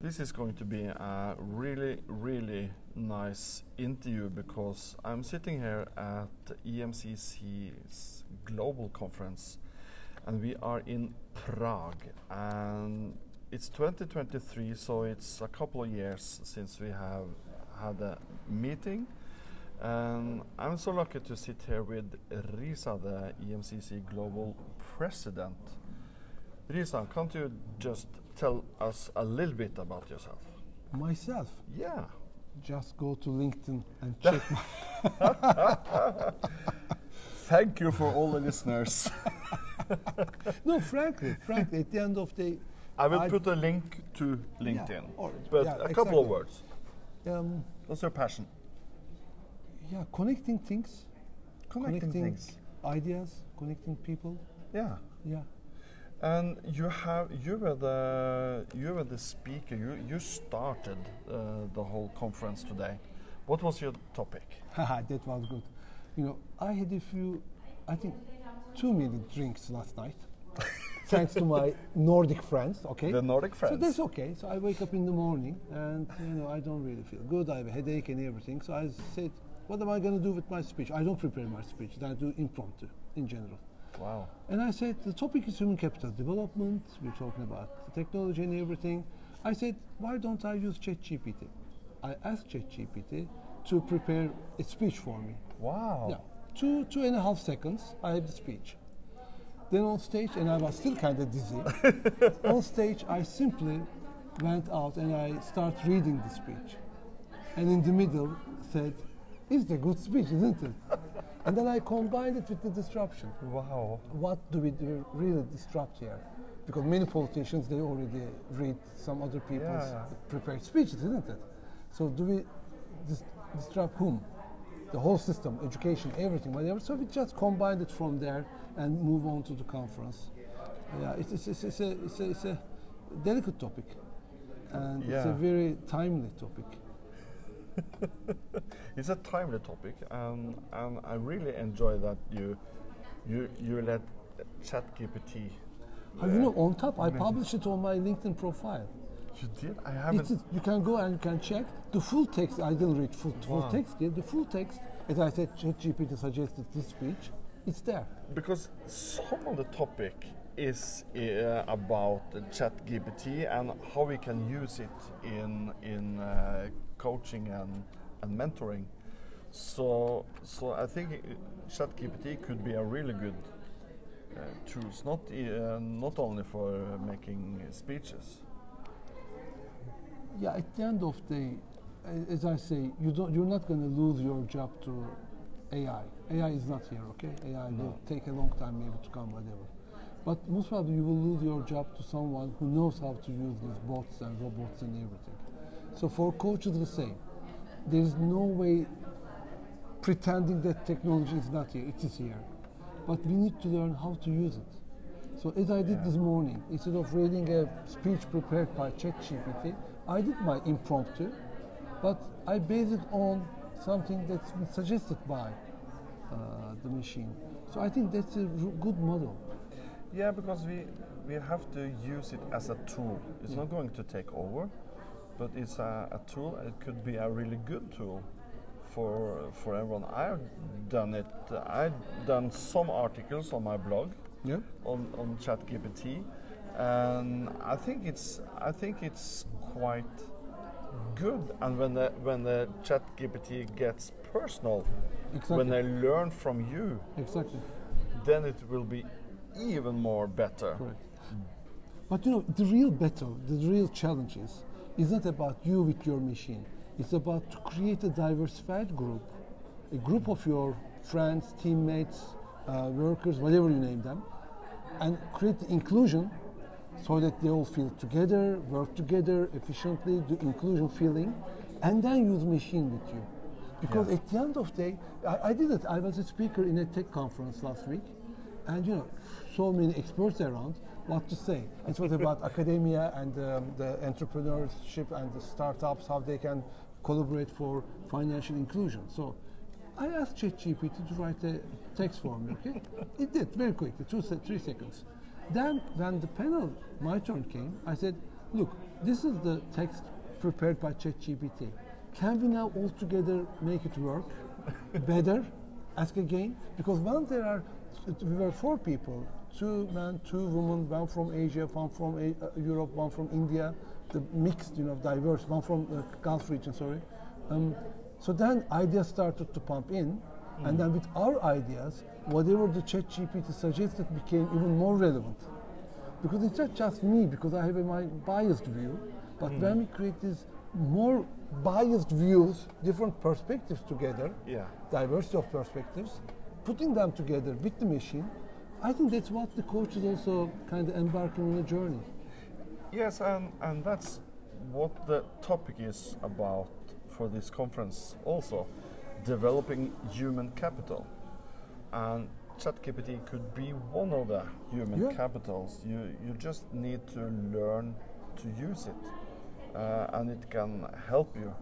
This is going to be a really, really nice interview because I'm sitting here at EMCC's global conference and we are in Prague and it's 2023 so it's a couple of years since we have had a meeting and I'm so lucky to sit here with Riza, the EMCC global president. Riza, can't you just tell us a little bit about yourself? Myself, Yeah. just go to LinkedIn and check my. Thank you for all the listeners. No, frankly, frankly, at the end of the I will I- put a link to LinkedIn. Yeah, or- but yeah, a couple of words. um, What's your passion? yeah, connecting things, Connecting things. ideas, connecting people. Yeah. Yeah, And you have you were the you were the speaker. You you started uh, the whole conference today. What was your topic? That was good. You know, I had a few, I think, two minute drinks last night, thanks to my Nordic friends. Okay. The Nordic friends. So that's okay. So I wake up in the morning and you know I don't really feel good. I have a headache and everything. So I said, what am I going to do with my speech? I don't prepare my speech. I do impromptu in general. Wow. And I said, the topic is human capital development. We're talking about technology and everything. I said, why don't I use ChatGPT? I asked ChatGPT to prepare a speech for me. Wow. Yeah, two two and a half seconds. I have the speech. Then on stage, and I was still kind of dizzy. on stage, I simply went out and I start reading the speech, and in the middle said, "It's a good speech, isn't it?" And then I combined it with the disruption. Wow. What do we do really disrupt here? Because many politicians they already read some other people's Yeah, yeah. prepared speeches, isn't it? So do we dis- disrupt whom? The whole system, education, everything, whatever. So we just combined it from there and move on to the conference. Yeah, it's, it's, it's, it's, a, it's, a, it's a delicate topic, and it's a very timely topic. It's a timely topic, and and I really enjoy that you you you let ChatGPT. Uh, you know, uh, on top, I published it on my LinkedIn profile. You did? I haven't. you can go and you can check the full text. I didn't read full, full Wow. text yet. The full text, as I said, ChatGPT suggested this speech. It's there. Because some of the topic is uh, about ChatGPT and how we can use it in in uh, coaching and, and mentoring. So so I think ChatGPT could be a really good uh, tool, not uh, not only for uh, making speeches. Yeah, at the end of the day, as I say, you don't, you're not going to lose your job to AI. AI is not here, okay? AI will take a long time maybe to come, whatever. But most probably you will lose your job to someone who knows how to use these bots and robots and everything. So for coaches, the same. There is no way pretending that technology is not here. It is here. But we need to learn how to use it. So as I did this morning, instead of reading a speech prepared by ChatGPT, I did my impromptu, but I based it on something that's been suggested by uh, the machine. So I think that's a r- good model. Yeah, because we we have to use it as a tool. It's not going to take over, but it's a, a tool. It could be a really good tool for for everyone. I've done it. I've done some articles on my blog Yeah. on on ChatGPT, and I think it's I think it's quite good. And when the when the ChatGPT gets personal, Exactly. when they learn from you, Exactly. then it will be even more better. Correct. But you know, the real battle, the real challenges, is not about you with your machine. It's about to create a diversified group, a group of your friends, teammates, uh, workers, whatever you name them, and create the inclusion so that they all feel together, work together efficiently, do inclusion feeling, and then use machine with you. Because Yeah. at the end of the day, I, I did it. I was a speaker in a tech conference last week, and you know, so many experts around. What to say? It was about academia and um, the entrepreneurship and the startups, how they can collaborate for financial inclusion. So, I asked ChatGPT to write a text for me. Okay, it did very quickly, two three seconds. Then, when the panel, my turn came, I said, "Look, this is the text prepared by ChatGPT. Can we now all together make it work better? Ask again. Because once there are, we were four people, two men, two women, one from Asia, one from A- uh, Europe, one from India, the mixed, you know, diverse, one from uh, Gulf region, sorry. Um, so then ideas started to pump in, and then with our ideas, whatever the ChatGPT suggested became even more relevant. Because it's not just me, because I have a, my biased view, but when we create these more biased views, different perspectives together, Yeah. diversity of perspectives, putting them together with the machine, I think that's what the coach is also kind of embarking on a journey. Yes, and, and that's what the topic is about for this conference also developing human capital. And ChatGPT could be one of the human Yeah. capitals. You, you just need to learn to use it, uh, and it can help you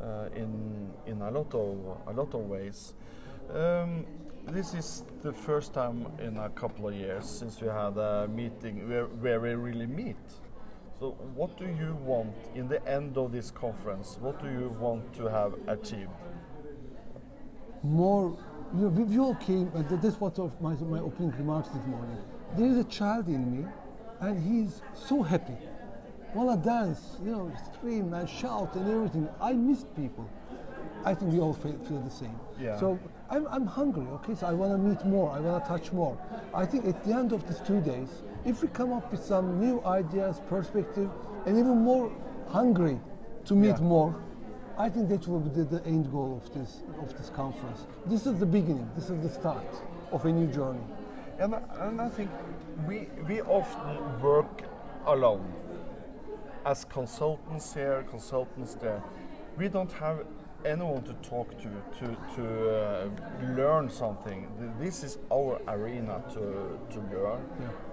uh, in, in a, lot of, a lot of ways. Um, this is the first time in a couple of years since we had a meeting where, where we really meet. So, what do you want in the end of this conference? What do you want to have achieved? more, you know, we, all came, and th- that's what of my, my opening remarks this morning. There is a child in me, and he's so happy. Wanna dance, you know, scream and shout and everything. I miss people. I think we all feel, feel the same. Yeah. So I'm, I'm hungry, okay? So I want to meet more, I want to touch more. I think at the end of these two days, if we come up with some new ideas, perspective, and even more hungry to meet Yeah. more, I think that will be the, the end goal of this of this conference. This is the beginning. This is the start of a new journey. And, I- and I think we, we often work alone. As consultants here, consultants there, we don't have anyone to talk to to, to uh, learn something. This is our arena to, to learn,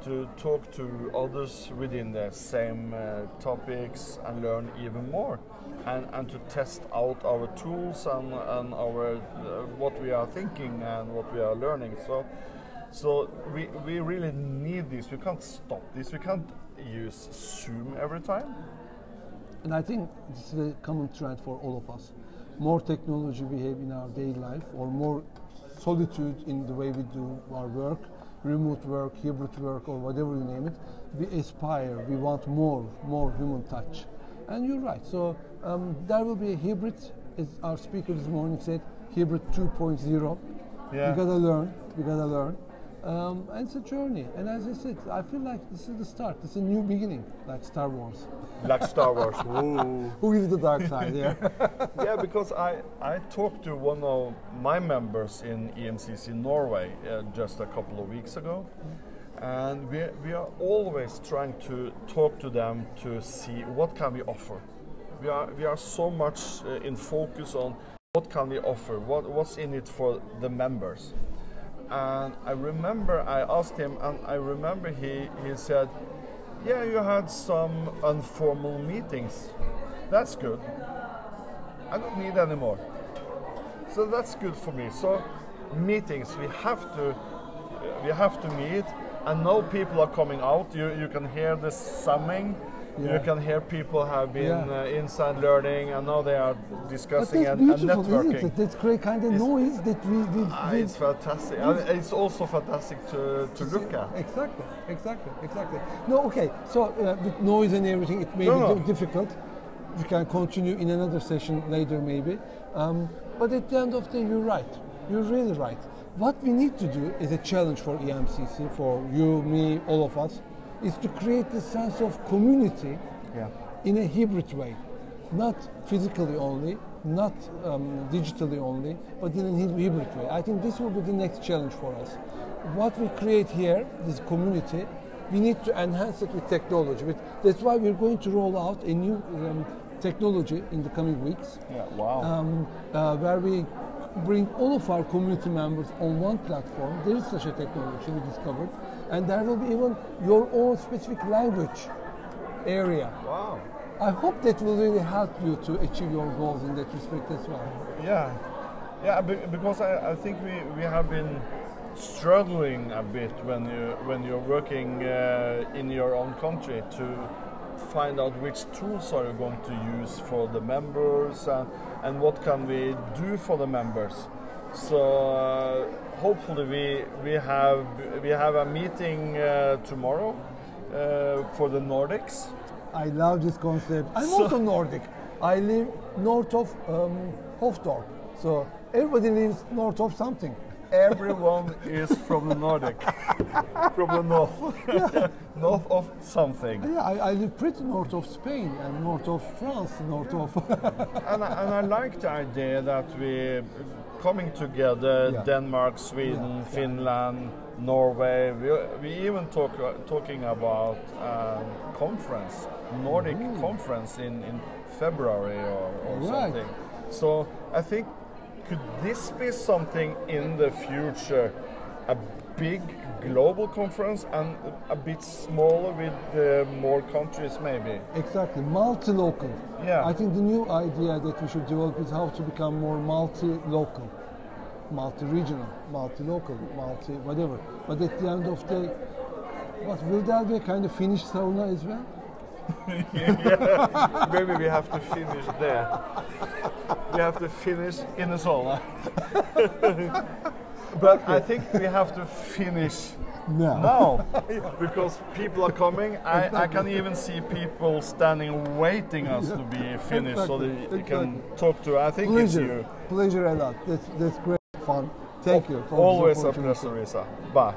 to talk to others within the same uh, topics and learn even more. And, and to test out our tools and, and our uh, what we are thinking and what we are learning. So so we, we really need this. We can't stop this. We can't use Zoom every time. And I think this is a common trend for all of us. More technology we have in our daily life, or more solitude in the way we do our work, remote work, hybrid work, or whatever you name it. We aspire, we want more, more human touch. And you're right. So um, there will be a hybrid, as our speaker this morning said, hybrid 2.0. Yeah. We gotta learn. We gotta learn. Um, and it's a journey. And as I said, I feel like this is the start. It's a new beginning, like Star Wars. Like Star Wars. Who is the dark side? Yeah. yeah, because I, I talked to one of my members in EMCC Norway uh, just a couple of weeks ago. And we, we are always trying to talk to them to see what can we offer. We are, we are so much uh, in focus on what can we offer, what, what's in it for the members. And I remember I asked him, and I remember he, he said, Yeah, you had some informal meetings. That's good. I don't need any more. So that's good for me. So meetings, we have to we have to meet, and now people are coming out. You you can hear the summing. Yeah. You can hear people have been Yeah. uh, inside learning, and now they are discussing and, and networking. isn't it? That's great kind of It's- noise that we, we, Ah, we it's fantastic. And it's also fantastic to, to look at. Exactly, exactly, exactly. No, okay. So uh, with noise and everything, it may No, be no. difficult. We can continue in another session later, maybe. Um, but at the end of the day, you're right. You're really right. What we need to do is a challenge for EMCC, for you, me, all of us, is to create this sense of community Yeah. in a hybrid way, not physically only, not um, digitally only, but in a hybrid way. I think this will be the next challenge for us. What we create here, this community, we need to enhance it with technology. With, that's why we're going to roll out a new um, technology in the coming weeks Yeah. Wow. um, uh, where we bring all of our community members on one platform. There is such a technology we discovered, and there will be even your own specific language area. wow. I hope that will really help you to achieve your goals in that respect as well. Yeah, yeah, because I, I think we, we have been struggling a bit when you when you're working uh, in your own country to find out which tools are you going to use for the members and, and what can we do for the members. So uh, hopefully we we have we have a meeting uh, tomorrow uh, for the Nordics. I love this concept. I'm So- also Nordic. I live north of um, Hoofddorp. So everybody lives north of something. Everyone is from the Nordic, from the north, north of something. Yeah, I, I live pretty north of Spain and north of France, north of. and, I, and I like the idea that we coming together Yeah. Denmark, Sweden, Yeah. Finland, Norway. We, we even talk talking about um, conference, Nordic conference in, in February or, or Right. something. So I think could this be something in the future, a big global conference and a bit smaller with uh, more countries maybe? exactly, multi-local. Yeah. I think the new idea that we should develop is how to become more multi-local, multi-regional, multi-local, multi whatever. But at the end of the day, what will there be a kind of Finnish sauna as well? yeah, maybe we have to finish there. We have to finish in the sauna. but I think we have to finish No. now because people are coming. I, I can even see people standing waiting us to be finished so Exactly, that can talk to. I think it's Pleasure, you. pleasure a lot. That's that's great fun. Thank you. For Always a pleasure, Isa. Bye.